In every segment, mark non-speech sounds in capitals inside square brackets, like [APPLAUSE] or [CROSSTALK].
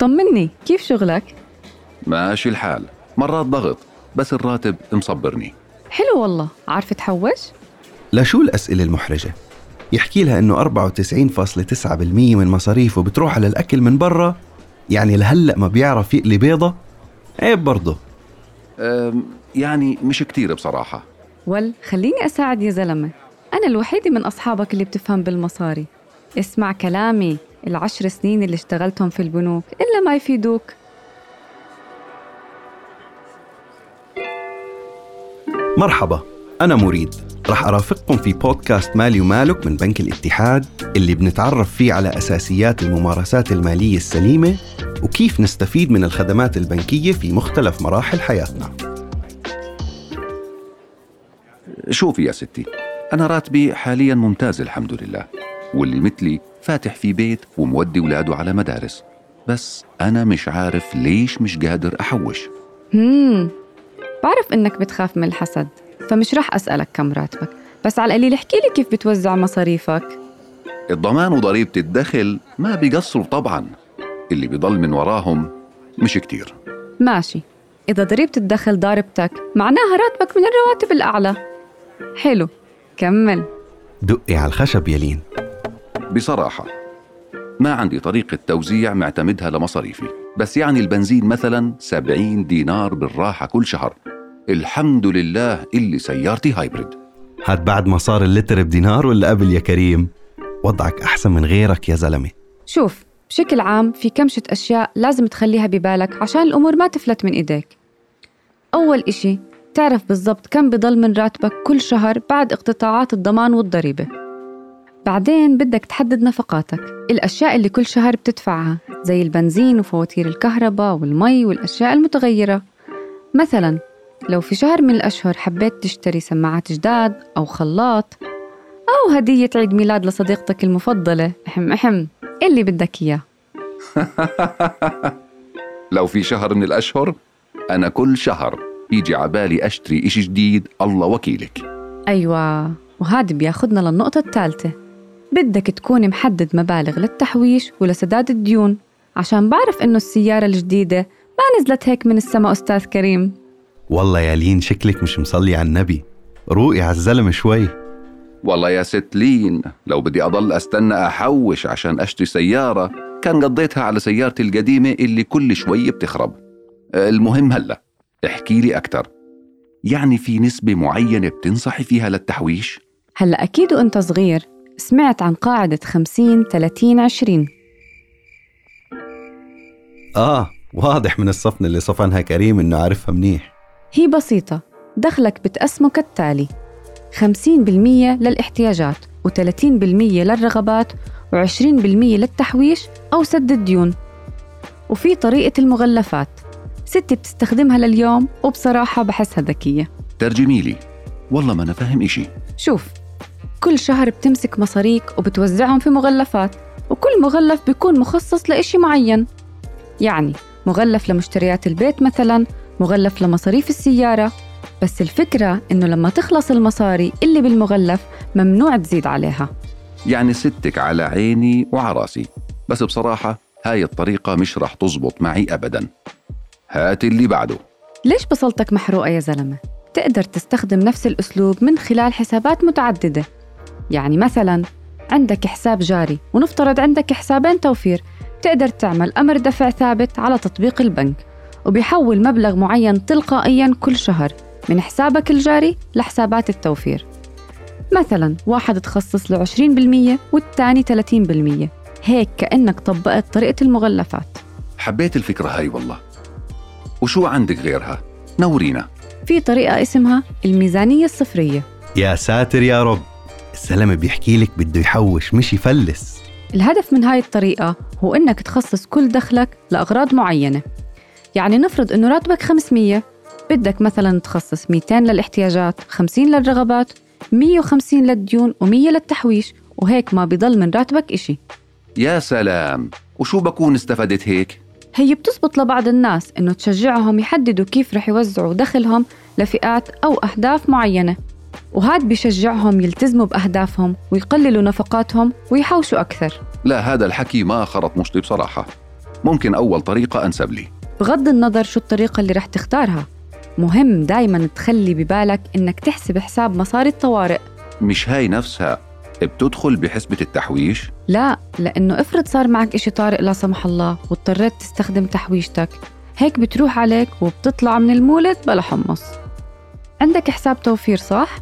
طمني كيف شغلك؟ ماشي الحال. مرات ضغط بس الراتب مصبرني. حلو والله. عارفة تحوش؟ لشو الأسئلة المحرجة؟ يحكي لها إنه 94.9% من مصاريفه بتروح على الأكل من برا؟ يعني لهلأ ما بيعرف يقلي بيضة؟ عيب برضه. أم، يعني مش كتير بصراحة. ول خليني أساعد يا زلمة. أنا الوحيدة من أصحابك اللي بتفهم بالمصاري. اسمع كلامي. العشر سنين اللي اشتغلتهم في البنوك إلا ما يفيدوك. مرحبا أنا مريد. رح أرافقكم في بودكاست مالي ومالك من بنك الاتحاد اللي بنتعرف فيه على أساسيات الممارسات المالية السليمة وكيف نستفيد من الخدمات البنكية في مختلف مراحل حياتنا. شوفي يا ستي أنا راتبي حاليا ممتاز الحمد لله. واللي مثلي فاتح في بيت ومودي ولاده على مدارس. بس أنا مش عارف ليش مش قادر أحوش. همم بعرف إنك بتخاف من الحسد فمش رح أسألك كم راتبك بس على القليل احكي لي كيف بتوزع مصاريفك. الضمان وضريبة الدخل ما بيقصروا طبعا. اللي بيضل من وراهم مش كتير. ماشي. إذا ضريبة الدخل ضاربتك معناها راتبك من الرواتب الأعلى. حلو كمل. دقي على الخشب يلين بصراحة. ما عندي طريقة توزيع معتمدها لمصاريفي بس يعني البنزين مثلا 70 دينار بالراحة كل شهر. الحمد لله اللي سيارتي هايبريد. هاد بعد ما صار اللتر بدينار ولا قبل يا كريم؟ وضعك أحسن من غيرك يا زلمة. شوف بشكل عام في كمشة أشياء لازم تخليها ببالك عشان الأمور ما تفلت من إيديك. أول إشي تعرف بالضبط كم بضل من راتبك كل شهر بعد اقتطاعات الضمان والضريبة. بعدين بدك تحدد نفقاتك. الأشياء اللي كل شهر بتدفعها زي البنزين وفواتير الكهرباء والمي والأشياء المتغيرة. مثلا لو في شهر من الأشهر حبيت تشتري سماعات جداد أو خلاط أو هدية عيد ميلاد لصديقتك المفضلة أحم أحم اللي بدك إياه. [LAUGHS] لو في شهر من الأشهر أنا كل شهر يجي عبالي أشتري إشي جديد الله وكيلك. أيوة وهذا بياخدنا للنقطة الثالثة. بدك تكون محدد مبالغ للتحويش ولسداد الديون. عشان بعرف إنه السيارة الجديدة ما نزلت هيك من السما أستاذ كريم. والله يا لين شكلك مش مصلي على النبي. روقي على الزلمة شوي. والله يا ست لين لو بدي أضل أستنى أحوش عشان أشتري سيارة كان قضيتها على سيارتي القديمة اللي كل شوي بتخرب. المهم هلأ احكي لي أكتر. يعني في نسبة معينة بتنصحي فيها للتحويش؟ هلأ أكيد وأنت صغير. سمعت عن قاعدة 50 30 20 آه واضح من الصفن اللي صفنها كريم إنه عارفها منيح. هي بسيطة دخلك بتقسمه كالتالي. 50% للاحتياجات و30% للرغبات و20% للتحويش أو سد الديون. وفي طريقة المغلفات. ستي بتستخدمها لليوم وبصراحة بحسها ذكية. ترجمي لي. والله ما أنا فاهم إشي. شوف كل شهر بتمسك مصاريك وبتوزعهم في مغلفات وكل مغلف بيكون مخصص لإشي معين. يعني مغلف لمشتريات البيت مثلا مغلف لمصاريف السيارة. بس الفكرة إنه لما تخلص المصاري اللي بالمغلف ممنوع تزيد عليها. يعني ستك على عيني وعلى راسي بس بصراحة هاي الطريقة مش رح تزبط معي أبدا. هات اللي بعده. ليش بصلتك محروقة يا زلمة؟ تقدر تستخدم نفس الأسلوب من خلال حسابات متعددة. يعني مثلا عندك حساب جاري ونفترض عندك حسابين توفير تقدر تعمل أمر دفع ثابت على تطبيق البنك وبيحول مبلغ معين تلقائيا كل شهر من حسابك الجاري لحسابات التوفير. مثلا واحد تخصص له 20% والتاني 30% هيك كأنك طبقت طريقة المغلفات. حبيت الفكرة هاي والله. وشو عندك غيرها؟ نورينا. في طريقة اسمها الميزانية الصفرية. يا ساتر يا رب. الزلمة بيحكي لك بده يحوش مش يفلس. الهدف من هاي الطريقة هو إنك تخصص كل دخلك لأغراض معينة. يعني نفرض إنه راتبك 500 بدك مثلا تخصص 200 للاحتياجات 50 للرغبات 150 للديون و100 للتحويش وهيك ما بضل من راتبك إشي. يا سلام! وشو بكون استفدت هيك؟ هي بتزبط لبعض الناس إنه تشجعهم يحددوا كيف رح يوزعوا دخلهم لفئات أو أهداف معينة. وهاد بيشجعهم يلتزموا بأهدافهم ويقللوا نفقاتهم ويحوشوا أكثر. لا هذا الحكي ما خرط مشطي بصراحة. ممكن أول طريقة أنسب لي. بغض النظر شو الطريقة اللي رح تختارها. مهم دايما تخلي ببالك إنك تحسب حساب مصاري الطوارئ. مش هاي نفسها. بتدخل بحسبة التحويش؟ لا لأنه افرض صار معك إشي طارئ لا سمح الله واضطريت تستخدم تحويشتك هيك بتروح عليك وبتطلع من المولد بلا حمص. عندك حساب توفير صح؟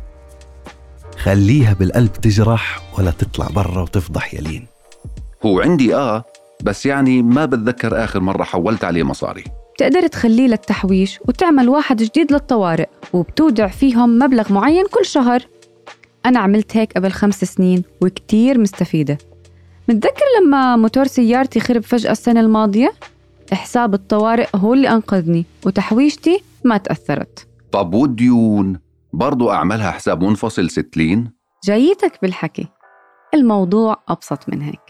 خليها بالقلب تجرح ولا تطلع برا وتفضح يلين هو عندي آه بس يعني ما بتذكر آخر مرة حولت عليه مصاري. بتقدر تخليه للتحويش وتعمل واحد جديد للطوارئ وبتودع فيهم مبلغ معين كل شهر. أنا عملت هيك قبل خمس سنين وكتير مستفيدة. متذكر لما موتور سيارتي خرب فجأة السنة الماضية؟ حساب الطوارئ هو اللي أنقذني وتحويشتي ما تأثرت. طب والديون؟ برضو أعملها حساب منفصل ستلين؟ جايتك بالحكي. الموضوع أبسط من هيك.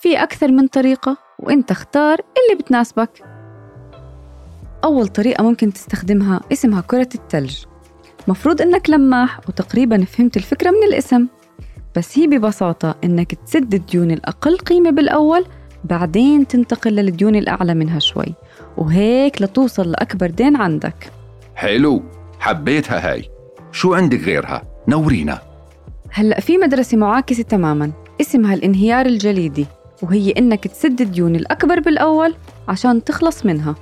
في أكثر من طريقة وإنت اختار اللي بتناسبك. أول طريقة ممكن تستخدمها اسمها كرة التلج. مفروض إنك لماح وتقريبا فهمت الفكرة من الاسم. بس هي ببساطة إنك تسد الديون الأقل قيمة بالأول بعدين تنتقل للديون الأعلى منها شوي. وهيك لتوصل لأكبر دين عندك. حلو. حبيتها هاي. شو عندك غيرها؟ نورينا. هلأ في مدرسة معاكسة تماما اسمها الانهيار الجليدي وهي إنك تسد الديون الأكبر بالأول عشان تخلص منها.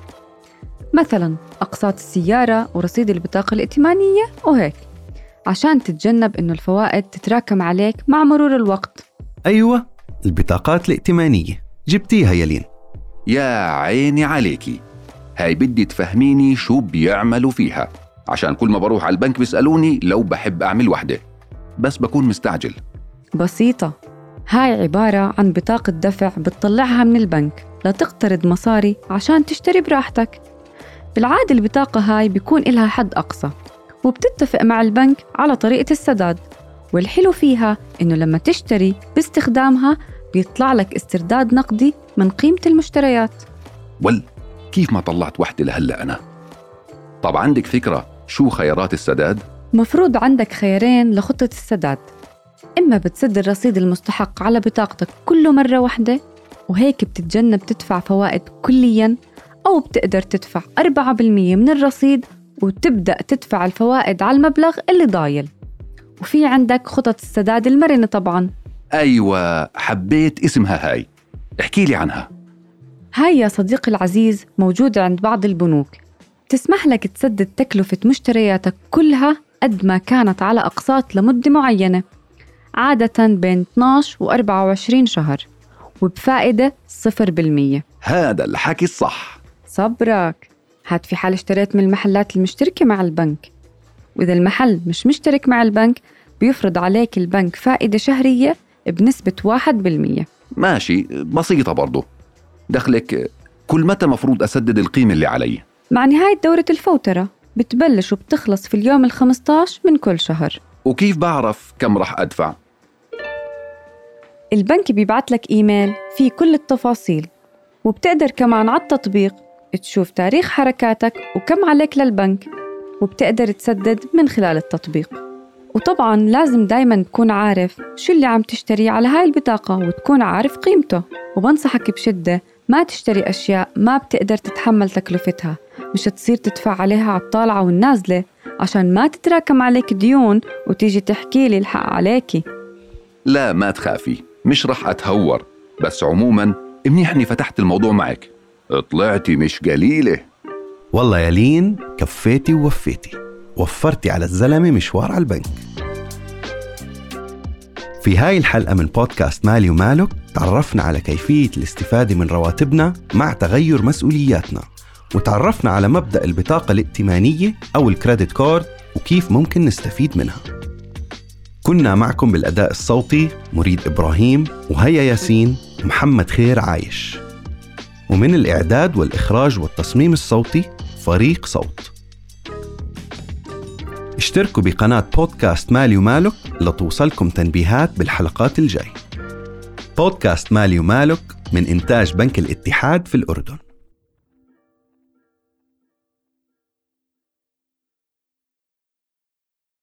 مثلا أقساط السيارة ورصيد البطاقة الائتمانية وهيك عشان تتجنب إنه الفوائد تتراكم عليك مع مرور الوقت. أيوة البطاقات الائتمانية. جبتيها يلين يا عيني عليكي. هاي بدي تفهميني شو بيعملوا فيها. عشان كل ما بروح على البنك بيسألوني لو بحب أعمل وحدة. بس بكون مستعجل. بسيطة. هاي عبارة عن بطاقة دفع بتطلعها من البنك لتقترض مصاري عشان تشتري براحتك. بالعادة البطاقة هاي بيكون إلها حد أقصى وبتتفق مع البنك على طريقة السداد. والحلو فيها إنه لما تشتري باستخدامها بيطلع لك استرداد نقدي من قيمة المشتريات. ول كيف ما طلعت وحدة لهلأ أنا؟ طب عندك فكرة شو خيارات السداد؟ مفروض عندك خيارين لخطة السداد. إما بتسد الرصيد المستحق على بطاقتك كله مرة واحدة وهيك بتتجنب تدفع فوائد كلياً أو بتقدر تدفع 4% من الرصيد وتبدأ تدفع الفوائد على المبلغ اللي ضايل. وفي عندك خطط السداد المرنة طبعاً. أيوة حبيت اسمها هاي. احكي لي عنها. هاي يا صديقي العزيز موجودة عند بعض البنوك. تسمح لك تسدد تكلفة مشترياتك كلها قد ما كانت على أقساط لمدة معينة عادة بين 12 و 24 شهر وبفائدة 0% هذا الحكي الصح. صبرك. هاد في حال اشتريت من المحلات المشتركة مع البنك. وإذا المحل مش مشترك مع البنك بيفرض عليك البنك فائدة شهرية بنسبة 1% ماشي بسيطة برضو. دخلك كل متى مفروض أسدد القيمة اللي علي؟ مع نهاية دورة الفوترة بتبلش وبتخلص في اليوم ال15 من كل شهر. وكيف بعرف كم رح أدفع؟ البنك بيبعت لك إيميل فيه كل التفاصيل وبتقدر كمان على التطبيق تشوف تاريخ حركاتك وكم عليك للبنك وبتقدر تسدد من خلال التطبيق. وطبعا لازم دايما تكون عارف شو اللي عم تشتريه على هاي البطاقة وتكون عارف قيمته. وبنصحك بشدة ما تشتري أشياء ما بتقدر تتحمل تكلفتها. مش تصير تدفع عليها على الطالعة والنازلة عشان ما تتراكم عليك ديون وتيجي تحكي لي الحق عليكي. لا ما تخافي مش رح أتهور. بس عموما منيحني فتحت الموضوع معك. طلعتي مش قليلة. والله يا لين كفيتي ووفيتي. وفرتي على الزلمة مشوار على البنك. في هاي الحلقة من بودكاست مالي ومالك تعرفنا على كيفية الاستفادة من رواتبنا مع تغير مسؤولياتنا. وتعرفنا على مبدأ البطاقة الائتمانية أو الكريدت كارد وكيف ممكن نستفيد منها. كنا معكم بالأداء الصوتي مريد إبراهيم وهيا ياسين ومحمد خير عايش. ومن الإعداد والإخراج والتصميم الصوتي فريق صوت. اشتركوا بقناة بودكاست مالي ومالك لتوصلكم تنبيهات بالحلقات الجاي. بودكاست مالي ومالك من إنتاج بنك الاتحاد في الأردن.